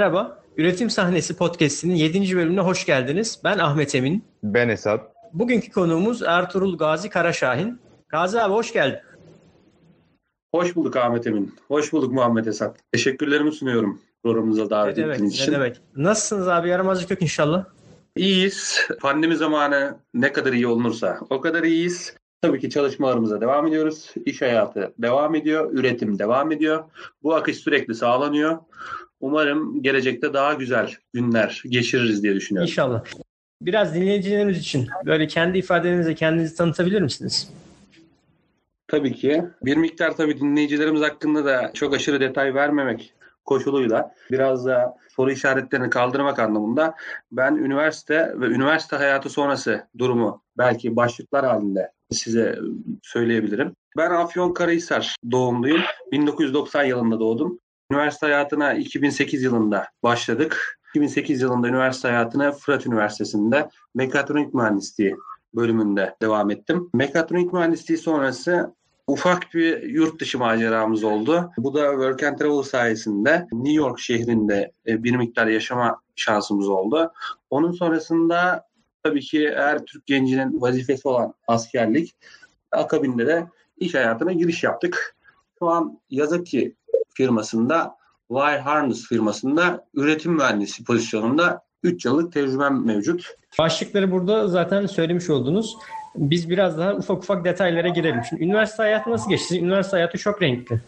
Merhaba, Üretim Sahnesi Podcast'inin 7. bölümüne hoş geldiniz. Ben Ahmet Emin. Ben Esat. Bugünkü konuğumuz Ertuğrul Gazi Karaşahin. Gazi abi hoş geldin. Hoş bulduk Ahmet Emin. Hoş bulduk Muhammed Esat. Teşekkürlerimi sunuyorum programımıza davet ne demek, ettiğiniz için. Ne demek. Nasılsınız abi? Yaramazlık yok inşallah. İyiyiz. Pandemi zamanı ne kadar iyi olunursa o kadar iyiyiz. Tabii ki çalışmalarımıza devam ediyoruz. İş hayatı devam ediyor. Üretim devam ediyor. Bu akış sürekli sağlanıyor. Umarım gelecekte daha güzel günler geçiririz diye düşünüyorum. İnşallah. Biraz dinleyicilerimiz için böyle kendi ifadenizle kendinizi tanıtabilir misiniz? Tabii ki. Bir miktar tabii dinleyicilerimiz hakkında da çok aşırı detay vermemek koşuluyla biraz da soru işaretlerini kaldırmak anlamında ben üniversite ve üniversite hayatı sonrası durumu belki başlıklar halinde size söyleyebilirim. Ben Afyonkarahisar doğumluyum. 1990 yılında doğdum. Üniversite hayatına 2008 yılında başladık. 2008 yılında üniversite hayatına Fırat Üniversitesi'nde mekatronik mühendisliği bölümünde devam ettim. Mekatronik mühendisliği sonrası ufak bir yurt dışı maceramız oldu. Bu da Work and Travel sayesinde New York şehrinde e, bir miktar yaşama şansımız oldu. Onun sonrasında tabii ki her Türk gencinin vazifesi olan askerlik akabinde de iş hayatına giriş yaptık. Şu an Yazaki firmasında Wire Harness firmasında üretim mühendisi pozisyonunda 3 yıllık tecrübem mevcut. Başlıkları burada zaten söylemiş oldunuz. Biz biraz daha ufak ufak detaylara girelim. Şimdi üniversite hayatı nasıl geçti? Üniversite hayatı çok renkli.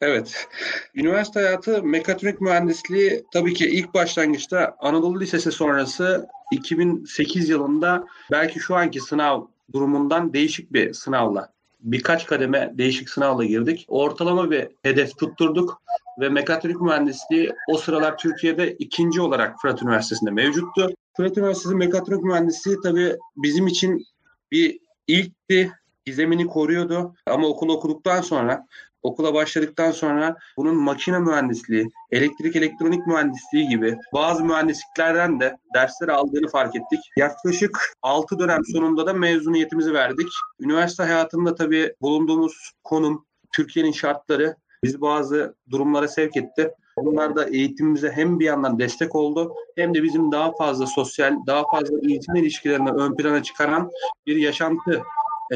Evet. Üniversite hayatı mekatronik mühendisliği tabii ki ilk başlangıçta Anadolu Lisesi sonrası 2008 yılında belki şu anki sınav durumundan değişik bir sınavla birkaç kademe değişik sınavla girdik. Ortalama bir hedef tutturduk ve mekatronik mühendisliği o sıralar Türkiye'de ikinci olarak Fırat Üniversitesi'nde mevcuttu. Fırat Üniversitesi mekatronik mühendisliği tabii bizim için bir ilkti, gizemini koruyordu. Ama okul okuduktan sonra, okula başladıktan sonra bunun makine mühendisliği, elektrik elektronik mühendisliği gibi bazı mühendisliklerden de dersleri aldığını fark ettik. Yaklaşık 6 dönem sonunda da mezuniyetimizi verdik. Üniversite hayatında tabii bulunduğumuz konum, Türkiye'nin şartları bizi bazı durumlara sevk etti. Bunlar da eğitimimize hem bir yandan destek oldu hem de bizim daha fazla sosyal, daha fazla eğitim ilişkilerini ön plana çıkaran bir yaşantı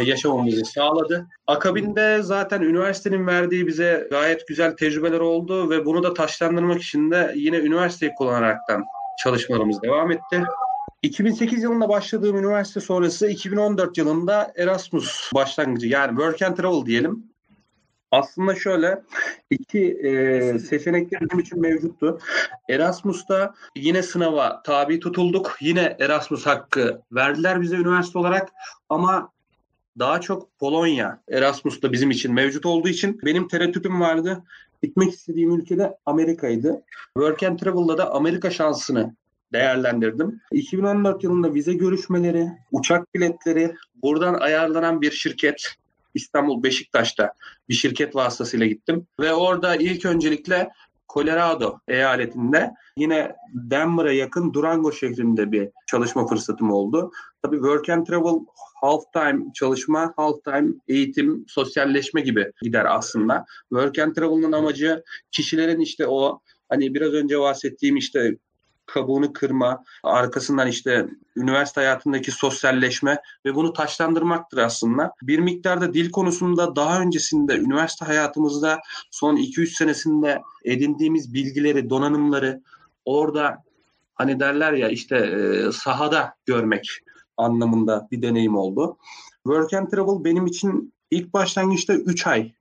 yaşamamızı sağladı. Akabinde zaten üniversitenin verdiği bize gayet güzel tecrübeler oldu ve bunu da taşlandırmak için de yine üniversiteyi kullanaraktan çalışmalarımız devam etti. 2008 yılında başladığım üniversite sonrası 2014 yılında Erasmus başlangıcı yani Work and Travel diyelim aslında şöyle iki e, seçenekler bizim için mevcuttu. Erasmus'ta yine sınava tabi tutulduk. Yine Erasmus hakkı verdiler bize üniversite olarak ama daha çok Polonya Erasmus'ta bizim için mevcut olduğu için benim tereddütüm vardı. Gitmek istediğim ülkede Amerika'ydı. Work and Travel'da da Amerika şansını değerlendirdim. 2014 yılında vize görüşmeleri, uçak biletleri, buradan ayarlanan bir şirket İstanbul Beşiktaş'ta bir şirket vasıtasıyla gittim. Ve orada ilk öncelikle Colorado eyaletinde yine Denver'a yakın Durango şehrinde bir çalışma fırsatım oldu. Tabii work and travel half time çalışma, half time eğitim, sosyalleşme gibi gider aslında. Work and travel'ın amacı kişilerin işte o hani biraz önce bahsettiğim işte kabuğunu kırma, arkasından işte üniversite hayatındaki sosyalleşme ve bunu taşlandırmaktır aslında. Bir miktarda dil konusunda daha öncesinde üniversite hayatımızda son 2-3 senesinde edindiğimiz bilgileri, donanımları orada hani derler ya işte e, sahada görmek anlamında bir deneyim oldu. Work and Travel benim için ilk başlangıçta 3 ay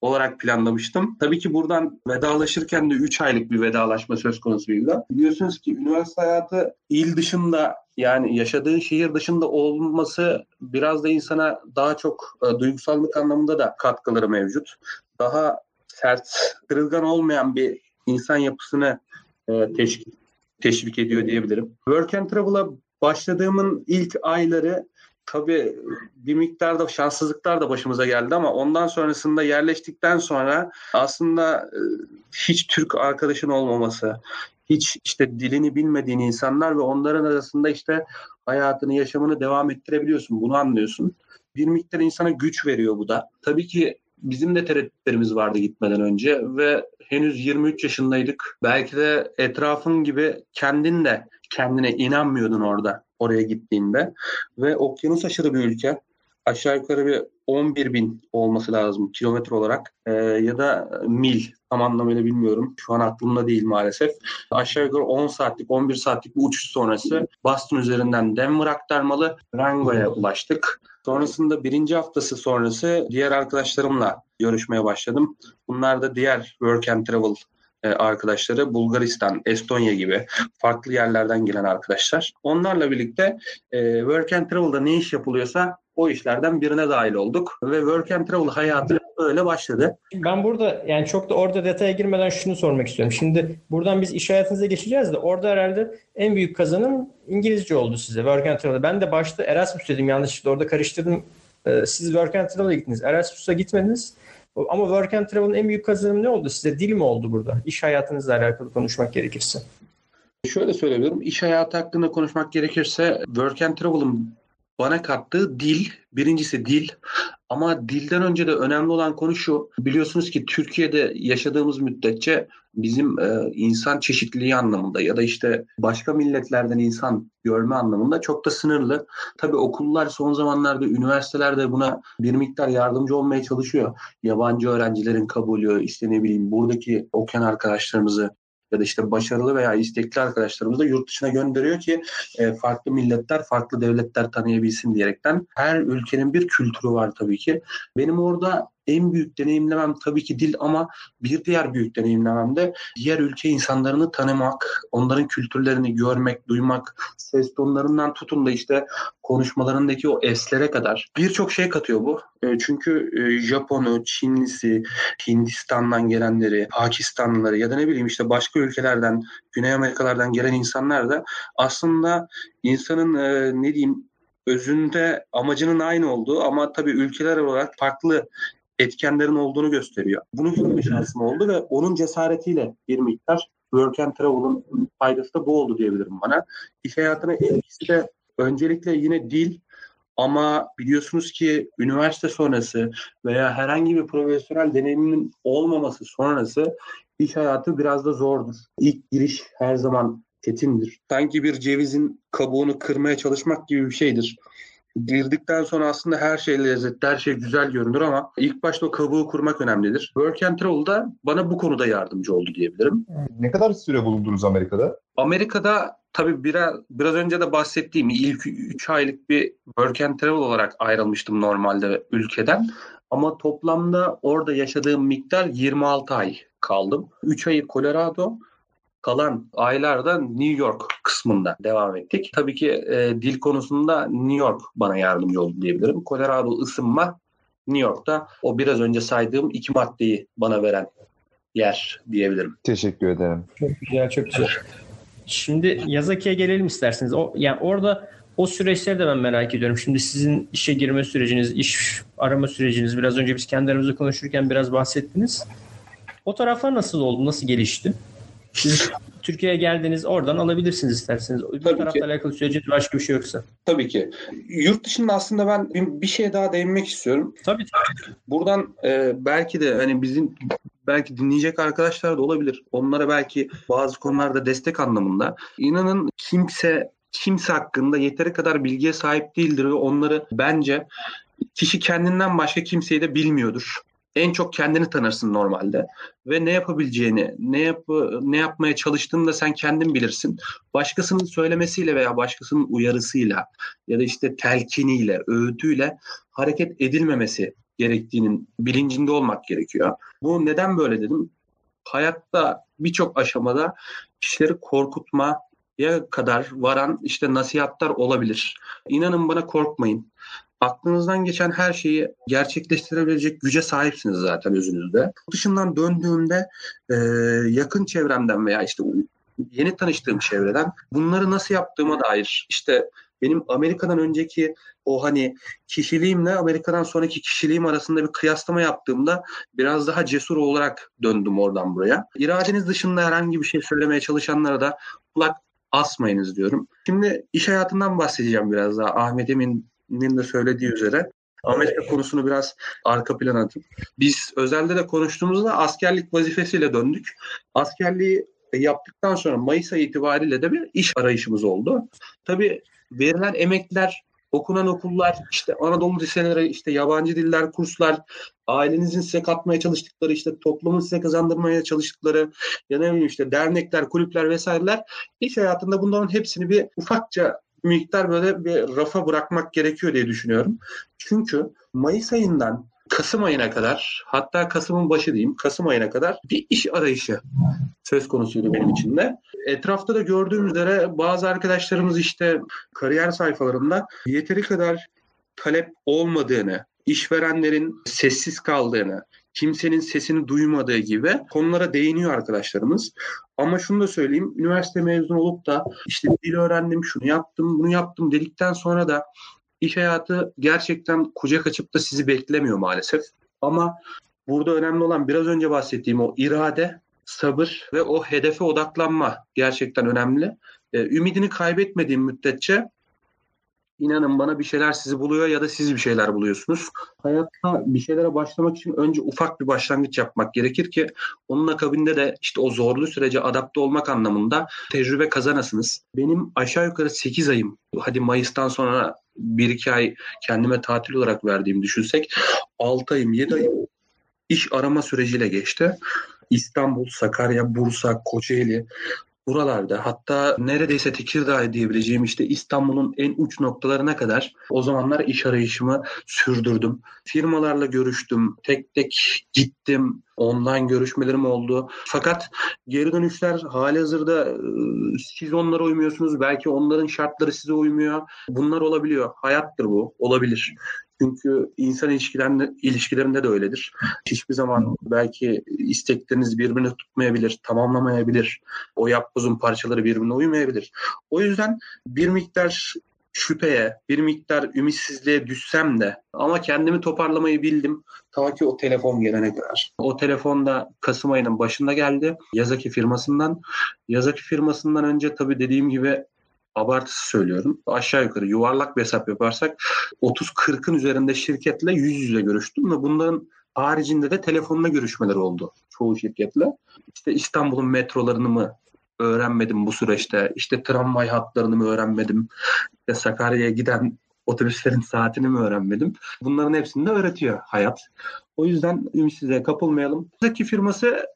olarak planlamıştım. Tabii ki buradan vedalaşırken de 3 aylık bir vedalaşma söz konusuydu. Biliyorsunuz ki üniversite hayatı il dışında yani yaşadığı şehir dışında olması biraz da insana daha çok e, duygusallık anlamında da katkıları mevcut. Daha sert, kırılgan olmayan bir insan yapısını e, teşvik, teşvik ediyor diyebilirim. Work and Travel'a başladığımın ilk ayları tabii bir miktarda şanssızlıklar da başımıza geldi ama ondan sonrasında yerleştikten sonra aslında e, hiç Türk arkadaşın olmaması, hiç işte dilini bilmediğin insanlar ve onların arasında işte hayatını, yaşamını devam ettirebiliyorsun. Bunu anlıyorsun. Bir miktar insana güç veriyor bu da. Tabii ki bizim de tereddütlerimiz vardı gitmeden önce ve henüz 23 yaşındaydık. Belki de etrafın gibi kendin de kendine inanmıyordun orada oraya gittiğinde ve okyanus aşırı bir ülke aşağı yukarı bir 11 bin olması lazım kilometre olarak ee, ya da mil tam anlamıyla bilmiyorum. Şu an aklımda değil maalesef. Aşağı yukarı 10 saatlik 11 saatlik bir uçuş sonrası Boston üzerinden Denver aktarmalı Rango'ya ulaştık. Sonrasında birinci haftası sonrası diğer arkadaşlarımla görüşmeye başladım. Bunlar da diğer Work and Travel e, arkadaşları Bulgaristan, Estonya gibi farklı yerlerden gelen arkadaşlar. Onlarla birlikte e, Work and Travel'da ne iş yapılıyorsa o işlerden birine dahil olduk ve Work and Travel hayatı öyle başladı. Ben burada yani çok da orada detaya girmeden şunu sormak istiyorum. Şimdi buradan biz iş hayatınıza geçeceğiz de orada herhalde en büyük kazanım İngilizce oldu size Work and Travel'da. Ben de başta Erasmus dedim yanlışlıkla orada karıştırdım. Ee, siz Work and Travel'a gittiniz. Erasmus'a gitmediniz. Ama Work and Travel'ın en büyük kazanımı ne oldu? Size dil mi oldu burada? İş hayatınızla alakalı konuşmak gerekirse. Şöyle söyleyebilirim. İş hayatı hakkında konuşmak gerekirse Work and Travel'ın bana kattığı dil, birincisi dil ama dilden önce de önemli olan konu şu. Biliyorsunuz ki Türkiye'de yaşadığımız müddetçe bizim e, insan çeşitliliği anlamında ya da işte başka milletlerden insan görme anlamında çok da sınırlı. Tabii okullar son zamanlarda üniversitelerde buna bir miktar yardımcı olmaya çalışıyor. Yabancı öğrencilerin kabulü, işte ne bileyim buradaki okuyan arkadaşlarımızı ya da işte başarılı veya istekli arkadaşlarımızı da yurt dışına gönderiyor ki e, farklı milletler, farklı devletler tanıyabilsin diyerekten. Her ülkenin bir kültürü var tabii ki. Benim orada en büyük deneyimlemem tabii ki dil ama bir diğer büyük deneyimlemem de diğer ülke insanlarını tanımak, onların kültürlerini görmek, duymak, ses tonlarından tutun da işte konuşmalarındaki o eslere kadar birçok şey katıyor bu. E, çünkü e, Japonu, Çinlisi, Hindistan'dan gelenleri, Pakistanlıları ya da ne bileyim işte başka ülkelerden, Güney Amerikalardan gelen insanlar da aslında insanın e, ne diyeyim özünde amacının aynı olduğu ama tabii ülkeler olarak farklı etkenlerin olduğunu gösteriyor. Bunu görme şansım oldu ve onun cesaretiyle bir miktar Work and Travel'ın faydası da bu oldu diyebilirim bana. İş hayatına etkisi de öncelikle yine dil ama biliyorsunuz ki üniversite sonrası veya herhangi bir profesyonel deneyimin olmaması sonrası iş hayatı biraz da zordur. İlk giriş her zaman çetindir. Sanki bir cevizin kabuğunu kırmaya çalışmak gibi bir şeydir. Girdikten sonra aslında her şey lezzetli, her şey güzel görünür ama ilk başta o kabuğu kurmak önemlidir. Work and Travel da bana bu konuda yardımcı oldu diyebilirim. Ne kadar süre bulundunuz Amerika'da? Amerika'da tabii biraz, biraz önce de bahsettiğim ilk 3 aylık bir Work and Travel olarak ayrılmıştım normalde ülkeden. Ama toplamda orada yaşadığım miktar 26 ay kaldım. 3 ayı Colorado, kalan aylarda New York kısmında devam ettik. Tabii ki e, dil konusunda New York bana yardımcı oldu diyebilirim. Colorado ısınma New York'ta o biraz önce saydığım iki maddeyi bana veren yer diyebilirim. Teşekkür ederim. Çok güzel, çok güzel. Şimdi Yazaki'ye gelelim isterseniz. O, yani orada o süreçleri de ben merak ediyorum. Şimdi sizin işe girme süreciniz, iş arama süreciniz, biraz önce biz kendi aramızda konuşurken biraz bahsettiniz. O taraflar nasıl oldu, nasıl gelişti? Siz Türkiye'ye geldiniz, oradan alabilirsiniz isterseniz. Bu Tabii tarafla ki. alakalı süreciniz başka bir şey yoksa. Tabii ki. Yurt dışında aslında ben bir şeye daha değinmek istiyorum. Tabii tabii. Buradan e, belki de hani bizim belki dinleyecek arkadaşlar da olabilir. Onlara belki bazı konularda destek anlamında. İnanın kimse kimse hakkında yeteri kadar bilgiye sahip değildir ve onları bence kişi kendinden başka kimseyi de bilmiyordur. En çok kendini tanırsın normalde ve ne yapabileceğini, ne yap ne yapmaya çalıştığını da sen kendin bilirsin. Başkasının söylemesiyle veya başkasının uyarısıyla ya da işte telkiniyle, öğütüyle hareket edilmemesi gerektiğinin bilincinde olmak gerekiyor. Bu neden böyle dedim? Hayatta birçok aşamada kişileri korkutma ya kadar varan işte nasihatler olabilir. İnanın bana korkmayın. Aklınızdan geçen her şeyi gerçekleştirebilecek güce sahipsiniz zaten özünüzde. Dışından döndüğümde e, yakın çevremden veya işte yeni tanıştığım çevreden bunları nasıl yaptığıma dair işte benim Amerika'dan önceki o hani kişiliğimle Amerika'dan sonraki kişiliğim arasında bir kıyaslama yaptığımda biraz daha cesur olarak döndüm oradan buraya. İradeniz dışında herhangi bir şey söylemeye çalışanlara da kulak asmayınız diyorum. Şimdi iş hayatından bahsedeceğim biraz daha. Ahmet Emin'in de söylediği üzere. Amerika konusunu biraz arka plana atıp biz özelde de konuştuğumuzda askerlik vazifesiyle döndük. Askerliği yaptıktan sonra Mayıs ayı itibariyle de bir iş arayışımız oldu. Tabii verilen emekler, okunan okullar, işte Anadolu liseleri, işte yabancı diller kurslar, ailenizin size katmaya çalıştıkları, işte toplumun size kazandırmaya çalıştıkları, ya ne bileyim işte dernekler, kulüpler vesaireler iş hayatında bunların hepsini bir ufakça miktar böyle bir rafa bırakmak gerekiyor diye düşünüyorum. Çünkü Mayıs ayından Kasım ayına kadar hatta Kasım'ın başı diyeyim Kasım ayına kadar bir iş arayışı söz konusuydu benim için de. Etrafta da gördüğüm üzere bazı arkadaşlarımız işte kariyer sayfalarında yeteri kadar talep olmadığını, işverenlerin sessiz kaldığını, kimsenin sesini duymadığı gibi konulara değiniyor arkadaşlarımız. Ama şunu da söyleyeyim, üniversite mezunu olup da işte dil öğrendim, şunu yaptım, bunu yaptım dedikten sonra da iş hayatı gerçekten kucak açıp da sizi beklemiyor maalesef. Ama burada önemli olan biraz önce bahsettiğim o irade, sabır ve o hedefe odaklanma gerçekten önemli. Ee, ümidini kaybetmediğim müddetçe inanın bana bir şeyler sizi buluyor ya da siz bir şeyler buluyorsunuz. Hayatta bir şeylere başlamak için önce ufak bir başlangıç yapmak gerekir ki onun akabinde de işte o zorlu sürece adapte olmak anlamında tecrübe kazanasınız. Benim aşağı yukarı 8 ayım hadi Mayıs'tan sonra 1-2 ay kendime tatil olarak verdiğimi düşünsek 6 ayım 7 ayım iş arama süreciyle geçti. İstanbul, Sakarya, Bursa, Kocaeli buralarda hatta neredeyse Tekirdağ diyebileceğim işte İstanbul'un en uç noktalarına kadar o zamanlar iş arayışımı sürdürdüm. Firmalarla görüştüm, tek tek gittim, online görüşmelerim oldu. Fakat geri dönüşler hali hazırda e, siz onlara uymuyorsunuz. Belki onların şartları size uymuyor. Bunlar olabiliyor. Hayattır bu. Olabilir. Çünkü insan ilişkilerinde, ilişkilerinde de öyledir. Hiçbir zaman belki istekleriniz birbirini tutmayabilir, tamamlamayabilir. O yapbozun parçaları birbirine uymayabilir. O yüzden bir miktar şüpheye, bir miktar ümitsizliğe düşsem de ama kendimi toparlamayı bildim. Ta ki o telefon gelene kadar. O telefon da Kasım ayının başında geldi. Yazaki firmasından. Yazaki firmasından önce tabii dediğim gibi abartısı söylüyorum. Aşağı yukarı yuvarlak bir hesap yaparsak 30-40'ın üzerinde şirketle yüz yüze görüştüm ve bunların haricinde de telefonla görüşmeler oldu çoğu şirketle. İşte İstanbul'un metrolarını mı öğrenmedim bu süreçte. İşte tramvay hatlarını mı öğrenmedim. İşte Sakarya'ya giden otobüslerin saatini mi öğrenmedim. Bunların hepsini de öğretiyor hayat. O yüzden ümitsizliğe kapılmayalım. Buradaki firması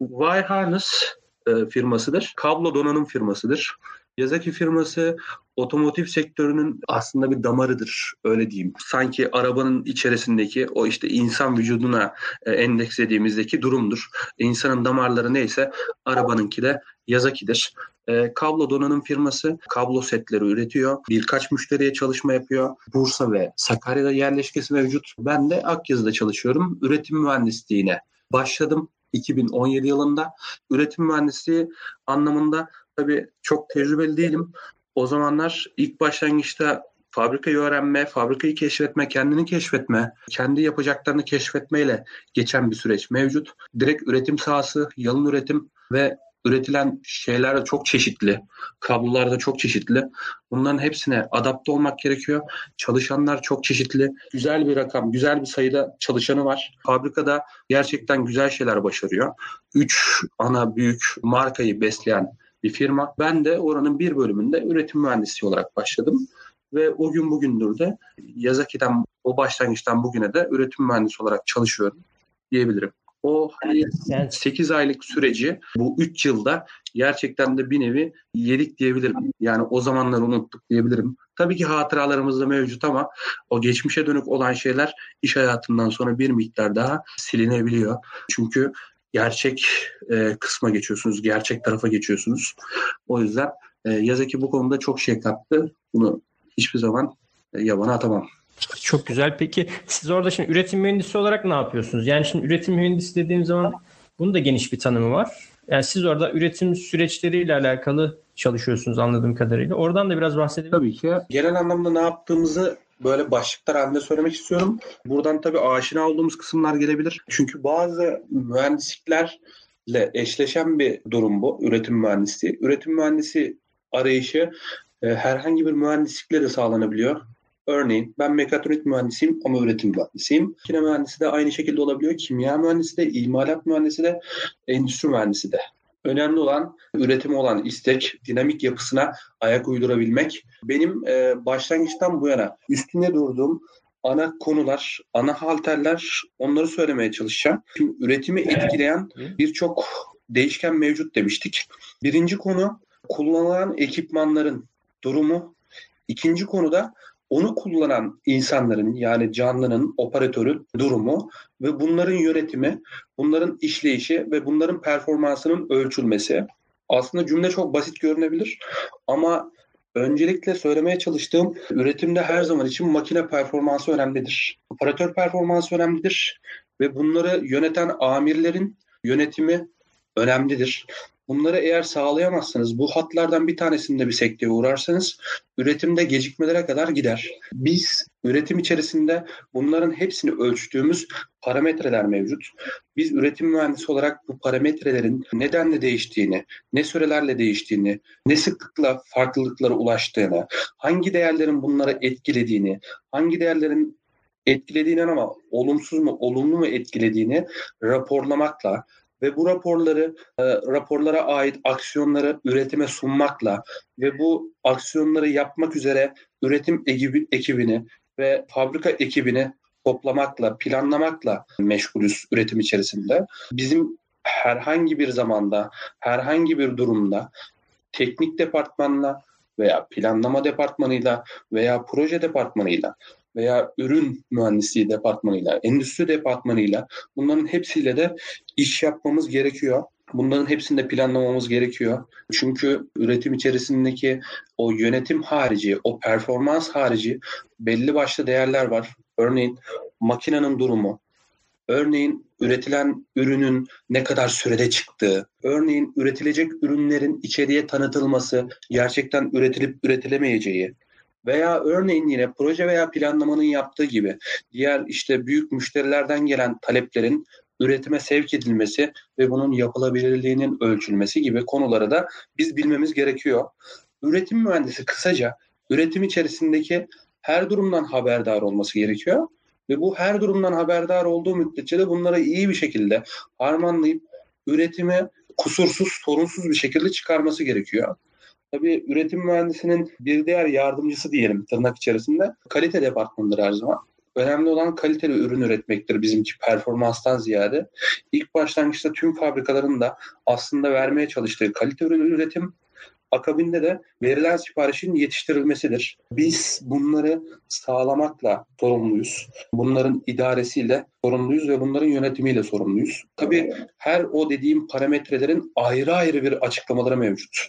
Y Harness e, firmasıdır. Kablo donanım firmasıdır. Yazaki firması otomotiv sektörünün aslında bir damarıdır öyle diyeyim. Sanki arabanın içerisindeki o işte insan vücuduna e, endekslediğimizdeki durumdur. İnsanın damarları neyse arabanınki de Yazaki'dir. E, kablo donanım firması kablo setleri üretiyor. Birkaç müşteriye çalışma yapıyor. Bursa ve Sakarya'da yerleşkesi mevcut. Ben de Akyazı'da çalışıyorum. Üretim mühendisliğine başladım. 2017 yılında üretim mühendisliği anlamında tabii çok tecrübeli değilim. O zamanlar ilk başlangıçta fabrikayı öğrenme, fabrikayı keşfetme, kendini keşfetme, kendi yapacaklarını keşfetmeyle geçen bir süreç mevcut. Direkt üretim sahası, yalın üretim ve üretilen şeyler de çok çeşitli. Kablolar da çok çeşitli. Bunların hepsine adapte olmak gerekiyor. Çalışanlar çok çeşitli. Güzel bir rakam, güzel bir sayıda çalışanı var. Fabrikada gerçekten güzel şeyler başarıyor. Üç ana büyük markayı besleyen bir firma. Ben de oranın bir bölümünde üretim mühendisi olarak başladım. Ve o gün bugündür de Yazaki'den o başlangıçtan bugüne de üretim mühendisi olarak çalışıyorum diyebilirim. O hani Yani 8 aylık süreci bu 3 yılda gerçekten de bir nevi yedik diyebilirim. Yani o zamanları unuttuk diyebilirim. Tabii ki hatıralarımız da mevcut ama o geçmişe dönük olan şeyler iş hayatından sonra bir miktar daha silinebiliyor. Çünkü gerçek e, kısma geçiyorsunuz, gerçek tarafa geçiyorsunuz. O yüzden e, Yazaki bu konuda çok şey kattı. Bunu hiçbir zaman e, yabana atamam. Çok güzel. Peki siz orada şimdi üretim mühendisi olarak ne yapıyorsunuz? Yani şimdi üretim mühendisi dediğim zaman bunun da geniş bir tanımı var. Yani siz orada üretim süreçleriyle alakalı çalışıyorsunuz anladığım kadarıyla. Oradan da biraz bahsedebilir Tabii ki. Genel anlamda ne yaptığımızı böyle başlıklar halinde söylemek istiyorum. Buradan tabii aşina olduğumuz kısımlar gelebilir. Çünkü bazı mühendisliklerle eşleşen bir durum bu. Üretim mühendisliği. Üretim mühendisi arayışı e, herhangi bir mühendislikle de sağlanabiliyor. Örneğin ben mekatronik mühendisiyim ama üretim mühendisiyim. Makine mühendisi de aynı şekilde olabiliyor. Kimya mühendisi de, imalat mühendisi de, endüstri mühendisi de. Önemli olan üretime olan istek, dinamik yapısına ayak uydurabilmek. Benim e, başlangıçtan bu yana üstünde durduğum ana konular, ana halterler onları söylemeye çalışacağım. Şimdi üretimi etkileyen birçok değişken mevcut demiştik. Birinci konu kullanılan ekipmanların durumu. İkinci konuda onu kullanan insanların yani canlının, operatörün durumu ve bunların yönetimi, bunların işleyişi ve bunların performansının ölçülmesi. Aslında cümle çok basit görünebilir ama öncelikle söylemeye çalıştığım üretimde her zaman için makine performansı önemlidir. Operatör performansı önemlidir ve bunları yöneten amirlerin yönetimi önemlidir. Bunları eğer sağlayamazsanız, bu hatlardan bir tanesinde bir sekteye uğrarsanız üretimde gecikmelere kadar gider. Biz üretim içerisinde bunların hepsini ölçtüğümüz parametreler mevcut. Biz üretim mühendisi olarak bu parametrelerin nedenle değiştiğini, ne sürelerle değiştiğini, ne sıklıkla farklılıklara ulaştığını, hangi değerlerin bunları etkilediğini, hangi değerlerin etkilediğini ama olumsuz mu, olumlu mu etkilediğini raporlamakla, ve bu raporları e, raporlara ait aksiyonları üretime sunmakla ve bu aksiyonları yapmak üzere üretim ekibi, ekibini ve fabrika ekibini toplamakla, planlamakla meşgulüz üretim içerisinde. Bizim herhangi bir zamanda, herhangi bir durumda teknik departmanla veya planlama departmanıyla veya proje departmanıyla veya ürün mühendisliği departmanıyla, endüstri departmanıyla bunların hepsiyle de iş yapmamız gerekiyor. Bunların hepsini de planlamamız gerekiyor. Çünkü üretim içerisindeki o yönetim harici, o performans harici belli başlı değerler var. Örneğin makinenin durumu, örneğin üretilen ürünün ne kadar sürede çıktığı, örneğin üretilecek ürünlerin içeriye tanıtılması, gerçekten üretilip üretilemeyeceği, veya örneğin yine proje veya planlamanın yaptığı gibi diğer işte büyük müşterilerden gelen taleplerin üretime sevk edilmesi ve bunun yapılabilirliğinin ölçülmesi gibi konuları da biz bilmemiz gerekiyor. Üretim mühendisi kısaca üretim içerisindeki her durumdan haberdar olması gerekiyor ve bu her durumdan haberdar olduğu müddetçe de bunları iyi bir şekilde harmanlayıp üretimi kusursuz, sorunsuz bir şekilde çıkarması gerekiyor. Tabii üretim mühendisinin bir diğer yardımcısı diyelim tırnak içerisinde kalite departmanıdır her zaman. Önemli olan kaliteli ürün üretmektir bizimki performanstan ziyade. İlk başlangıçta tüm fabrikaların da aslında vermeye çalıştığı kalite ürün üretim akabinde de verilen siparişin yetiştirilmesidir. Biz bunları sağlamakla sorumluyuz. Bunların idaresiyle sorumluyuz ve bunların yönetimiyle sorumluyuz. Tabii her o dediğim parametrelerin ayrı ayrı bir açıklamaları mevcut.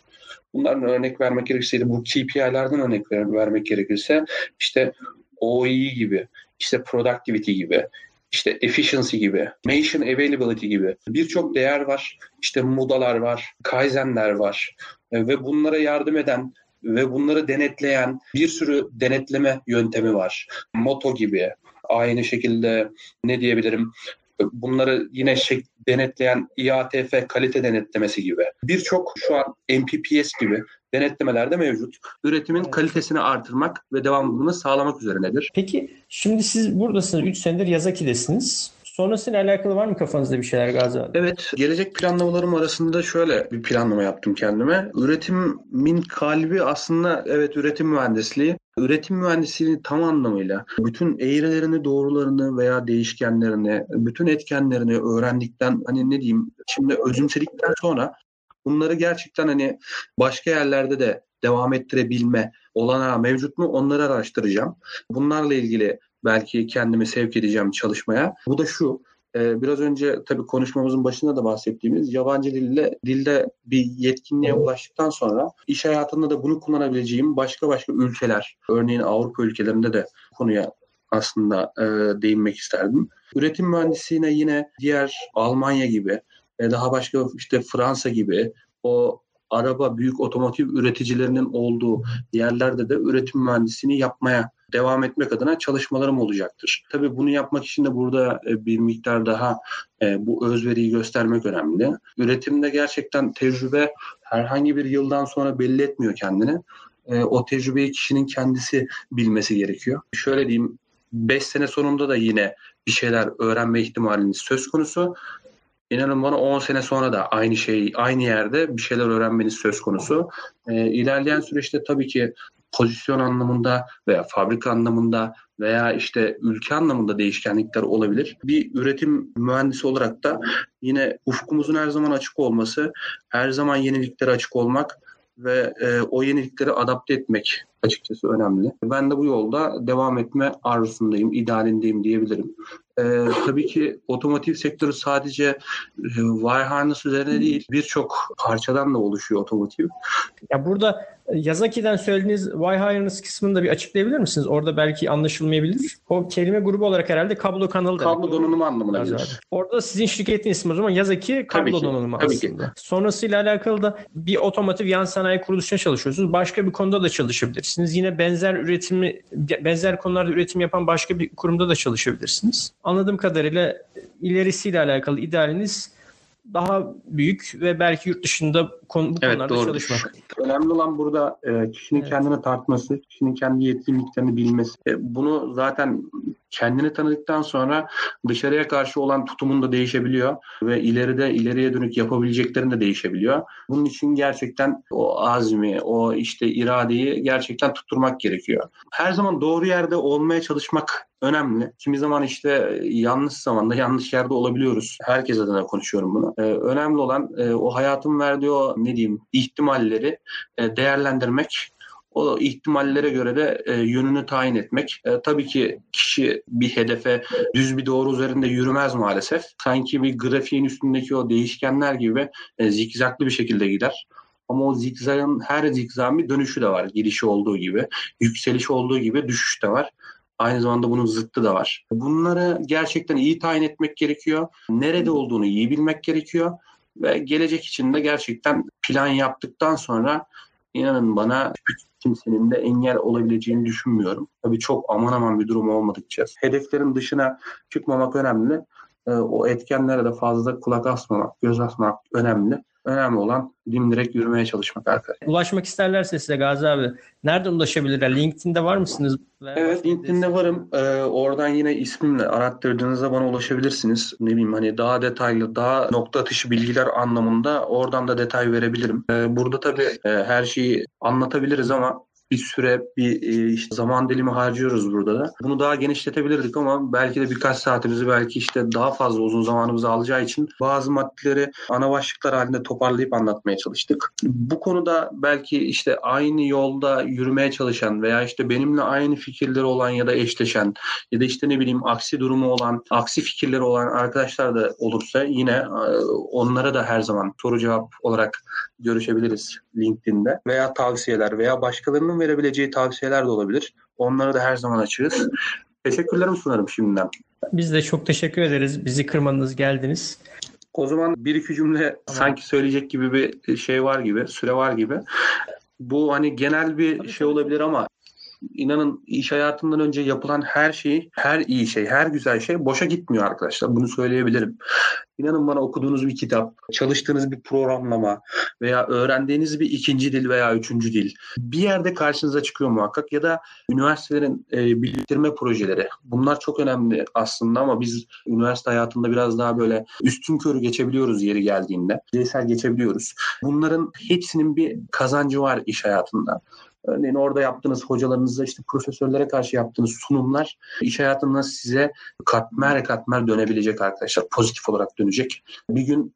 Bunlardan örnek vermek gerekirse bu KPI'lerden örnek vermek gerekirse işte OEE gibi, işte productivity gibi, işte efficiency gibi, nation availability gibi birçok değer var. İşte mudalar var, kaizenler var e, ve bunlara yardım eden ve bunları denetleyen bir sürü denetleme yöntemi var. Moto gibi, aynı şekilde ne diyebilirim bunları yine şey, denetleyen IATF kalite denetlemesi gibi birçok şu an MPPS gibi denetlemeler de mevcut. Üretimin evet. kalitesini artırmak ve devamlılığını sağlamak üzerinedir. Peki şimdi siz buradasınız 3 senedir Yazaki'desiniz. Sonrasıyla alakalı var mı kafanızda bir şeyler Gazi abi? Evet. Gelecek planlamalarım arasında şöyle bir planlama yaptım kendime. Üretimin kalbi aslında evet üretim mühendisliği. Üretim mühendisliğini tam anlamıyla bütün eğrilerini, doğrularını veya değişkenlerini, bütün etkenlerini öğrendikten hani ne diyeyim şimdi özümsedikten sonra bunları gerçekten hani başka yerlerde de devam ettirebilme olanağı mevcut mu onları araştıracağım. Bunlarla ilgili belki kendimi sevk edeceğim çalışmaya. Bu da şu, e, biraz önce tabii konuşmamızın başında da bahsettiğimiz yabancı dille dilde bir yetkinliğe ulaştıktan sonra iş hayatında da bunu kullanabileceğim başka başka ülkeler, örneğin Avrupa ülkelerinde de konuya aslında e, değinmek isterdim. Üretim mühendisliğine yine diğer Almanya gibi daha başka işte Fransa gibi o araba büyük otomotiv üreticilerinin olduğu yerlerde de üretim mühendisliğini yapmaya devam etmek adına çalışmalarım olacaktır. Tabii bunu yapmak için de burada e, bir miktar daha e, bu özveriyi göstermek önemli. Üretimde gerçekten tecrübe herhangi bir yıldan sonra belli etmiyor kendini. e, o tecrübeyi kişinin kendisi bilmesi gerekiyor. Şöyle diyeyim 5 sene sonunda da yine bir şeyler öğrenme ihtimaliniz söz konusu. İnanın bana 10 sene sonra da aynı şey, aynı yerde bir şeyler öğrenmeniz söz konusu. E, ilerleyen süreçte tabii ki pozisyon anlamında veya fabrika anlamında veya işte ülke anlamında değişkenlikler olabilir. Bir üretim mühendisi olarak da yine ufkumuzun her zaman açık olması, her zaman yeniliklere açık olmak ve e, o yenilikleri adapte etmek açıkçası önemli. Ben de bu yolda devam etme arzusundayım, idealindeyim diyebilirim. Ee, tabii ki otomotiv sektörü sadece e, wire harness üzerine değil birçok parçadan da oluşuyor otomotiv. Ya burada Yazaki'den söylediğiniz wire harness kısmını da bir açıklayabilir misiniz? Orada belki anlaşılmayabilir. O kelime grubu olarak herhalde kablo kanalı demek. Kablo donanımı anlamına gelir. Orada sizin şirketin ismi o zaman Yazaki kablo Tabii ki, donanımı tabii ki. Sonrasıyla alakalı da bir otomotiv yan sanayi kuruluşuna çalışıyorsunuz. Başka bir konuda da çalışabilirsiniz. Yine benzer üretimi benzer konularda üretim yapan başka bir kurumda da çalışabilirsiniz. Anladığım kadarıyla ilerisiyle alakalı idealiniz daha büyük ve belki yurt dışında konu, bu Evet konularda doğru. çalışmak. Önemli olan burada e, kişinin Evet. kendini tartması, kişinin kendi yetkinliklerini bilmesi. E, bunu zaten kendini tanıdıktan sonra dışarıya karşı olan tutumun da değişebiliyor ve ileride ileriye dönük yapabileceklerin de değişebiliyor. Bunun için gerçekten o azmi, o işte iradeyi gerçekten tutturmak gerekiyor. Her zaman doğru yerde olmaya çalışmak önemli. Kimi zaman işte yanlış zamanda yanlış yerde olabiliyoruz. Herkes adına konuşuyorum bunu. Ee, önemli olan e, o hayatın verdiği o ne diyeyim ihtimalleri e, değerlendirmek o ihtimallere göre de e, yönünü tayin etmek. E, tabii ki kişi bir hedefe düz bir doğru üzerinde yürümez maalesef. Sanki bir grafiğin üstündeki o değişkenler gibi e, zikzaklı bir şekilde gider. Ama o zikzakın her zikzakın bir dönüşü de var. Girişi olduğu gibi, yükseliş olduğu gibi düşüş de var. Aynı zamanda bunun zıttı da var. Bunları gerçekten iyi tayin etmek gerekiyor. Nerede olduğunu iyi bilmek gerekiyor. Ve gelecek için de gerçekten plan yaptıktan sonra inanın bana kimsenin de engel olabileceğini düşünmüyorum. Tabii çok aman aman bir durum olmadıkça. Hedeflerin dışına çıkmamak önemli. Ee, O etkenlere de fazla kulak asmamak, göz asmak önemli. Önemli olan dimdirek yürümeye çalışmak arkadaşlar. Ulaşmak isterlerse size Gazi abi nereden ulaşabilirler? LinkedIn'de var mısınız? Evet LinkedIn'de varım. Ee, oradan yine ismimle arattırdığınızda bana ulaşabilirsiniz. Ne bileyim hani daha detaylı, daha nokta atışı bilgiler anlamında oradan da detay verebilirim. Ee, burada tabii e, her şeyi anlatabiliriz ama bir süre, bir e, işte zaman dilimi harcıyoruz burada da. Bunu daha genişletebilirdik ama belki de birkaç saatimizi belki işte daha fazla uzun zamanımızı alacağı için bazı maddeleri ana başlıklar halinde toparlayıp anlatmaya çalıştık. Bu konuda belki işte aynı yolda yürümeye çalışan veya işte benimle aynı fikirleri olan ya da eşleşen ya da işte ne bileyim aksi durumu olan, aksi fikirleri olan arkadaşlar da olursa yine e, onlara da her zaman soru cevap olarak görüşebiliriz LinkedIn'de veya tavsiyeler veya başkalarının verebileceği tavsiyeler de olabilir. Onlara da her zaman açığız. Teşekkürlerimi sunarım şimdiden. Biz de çok teşekkür ederiz. Bizi kırmadınız, geldiniz. O zaman bir iki cümle sanki söyleyecek gibi bir şey var gibi, süre var gibi. Bu hani genel bir Tabii, şey olabilir ama inanın iş hayatından önce yapılan her şey, her iyi şey, her güzel şey boşa gitmiyor arkadaşlar. Bunu söyleyebilirim. İnanın bana okuduğunuz bir kitap, çalıştığınız bir programlama veya öğrendiğiniz bir ikinci dil veya üçüncü dil bir yerde karşınıza çıkıyor muhakkak ya da üniversitelerin e, biriktirme projeleri. Bunlar çok önemli aslında ama biz üniversite hayatında biraz daha böyle üstün körü geçebiliyoruz yeri geldiğinde. Bireysel geçebiliyoruz. Bunların hepsinin bir kazancı var iş hayatında. Örneğin orada yaptığınız hocalarınızla işte profesörlere karşı yaptığınız sunumlar iş hayatında size katmer katmer dönebilecek arkadaşlar. Pozitif olarak dönecek. Bir gün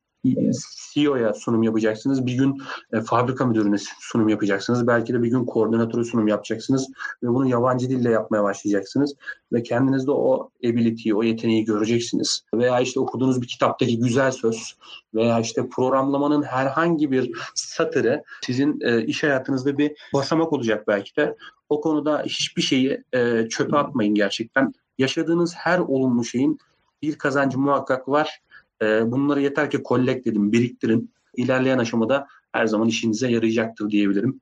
CEO'ya sunum yapacaksınız. Bir gün e, fabrika müdürüne sunum yapacaksınız. Belki de bir gün koordinatöre sunum yapacaksınız. Ve bunu yabancı dille yapmaya başlayacaksınız. Ve kendinizde o ability'yi, o yeteneği göreceksiniz. Veya işte okuduğunuz bir kitaptaki güzel söz veya işte programlamanın herhangi bir satırı sizin e, iş hayatınızda bir basamak olacak belki de. O konuda hiçbir şeyi e, çöpe atmayın gerçekten. Yaşadığınız her olumlu şeyin bir kazancı muhakkak var. E, bunları yeter ki collect edin, biriktirin. İlerleyen aşamada her zaman işinize yarayacaktır diyebilirim.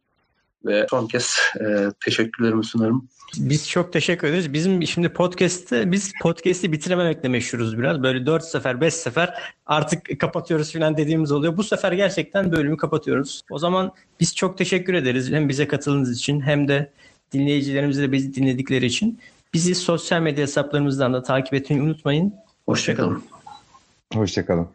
ve son kez e, teşekkürlerimi sunarım. Biz çok teşekkür ederiz. Bizim şimdi podcast'te biz podcast'i bitirememekle meşhuruz biraz. Böyle 4 sefer 5 sefer artık kapatıyoruz falan dediğimiz oluyor. Bu sefer gerçekten bölümü kapatıyoruz. O zaman biz çok teşekkür ederiz. Hem bize katıldığınız için hem de dinleyicilerimize de bizi dinledikleri için. Bizi sosyal medya hesaplarımızdan da takip etmeyi unutmayın. Hoşçakalın. Hoşçakalın.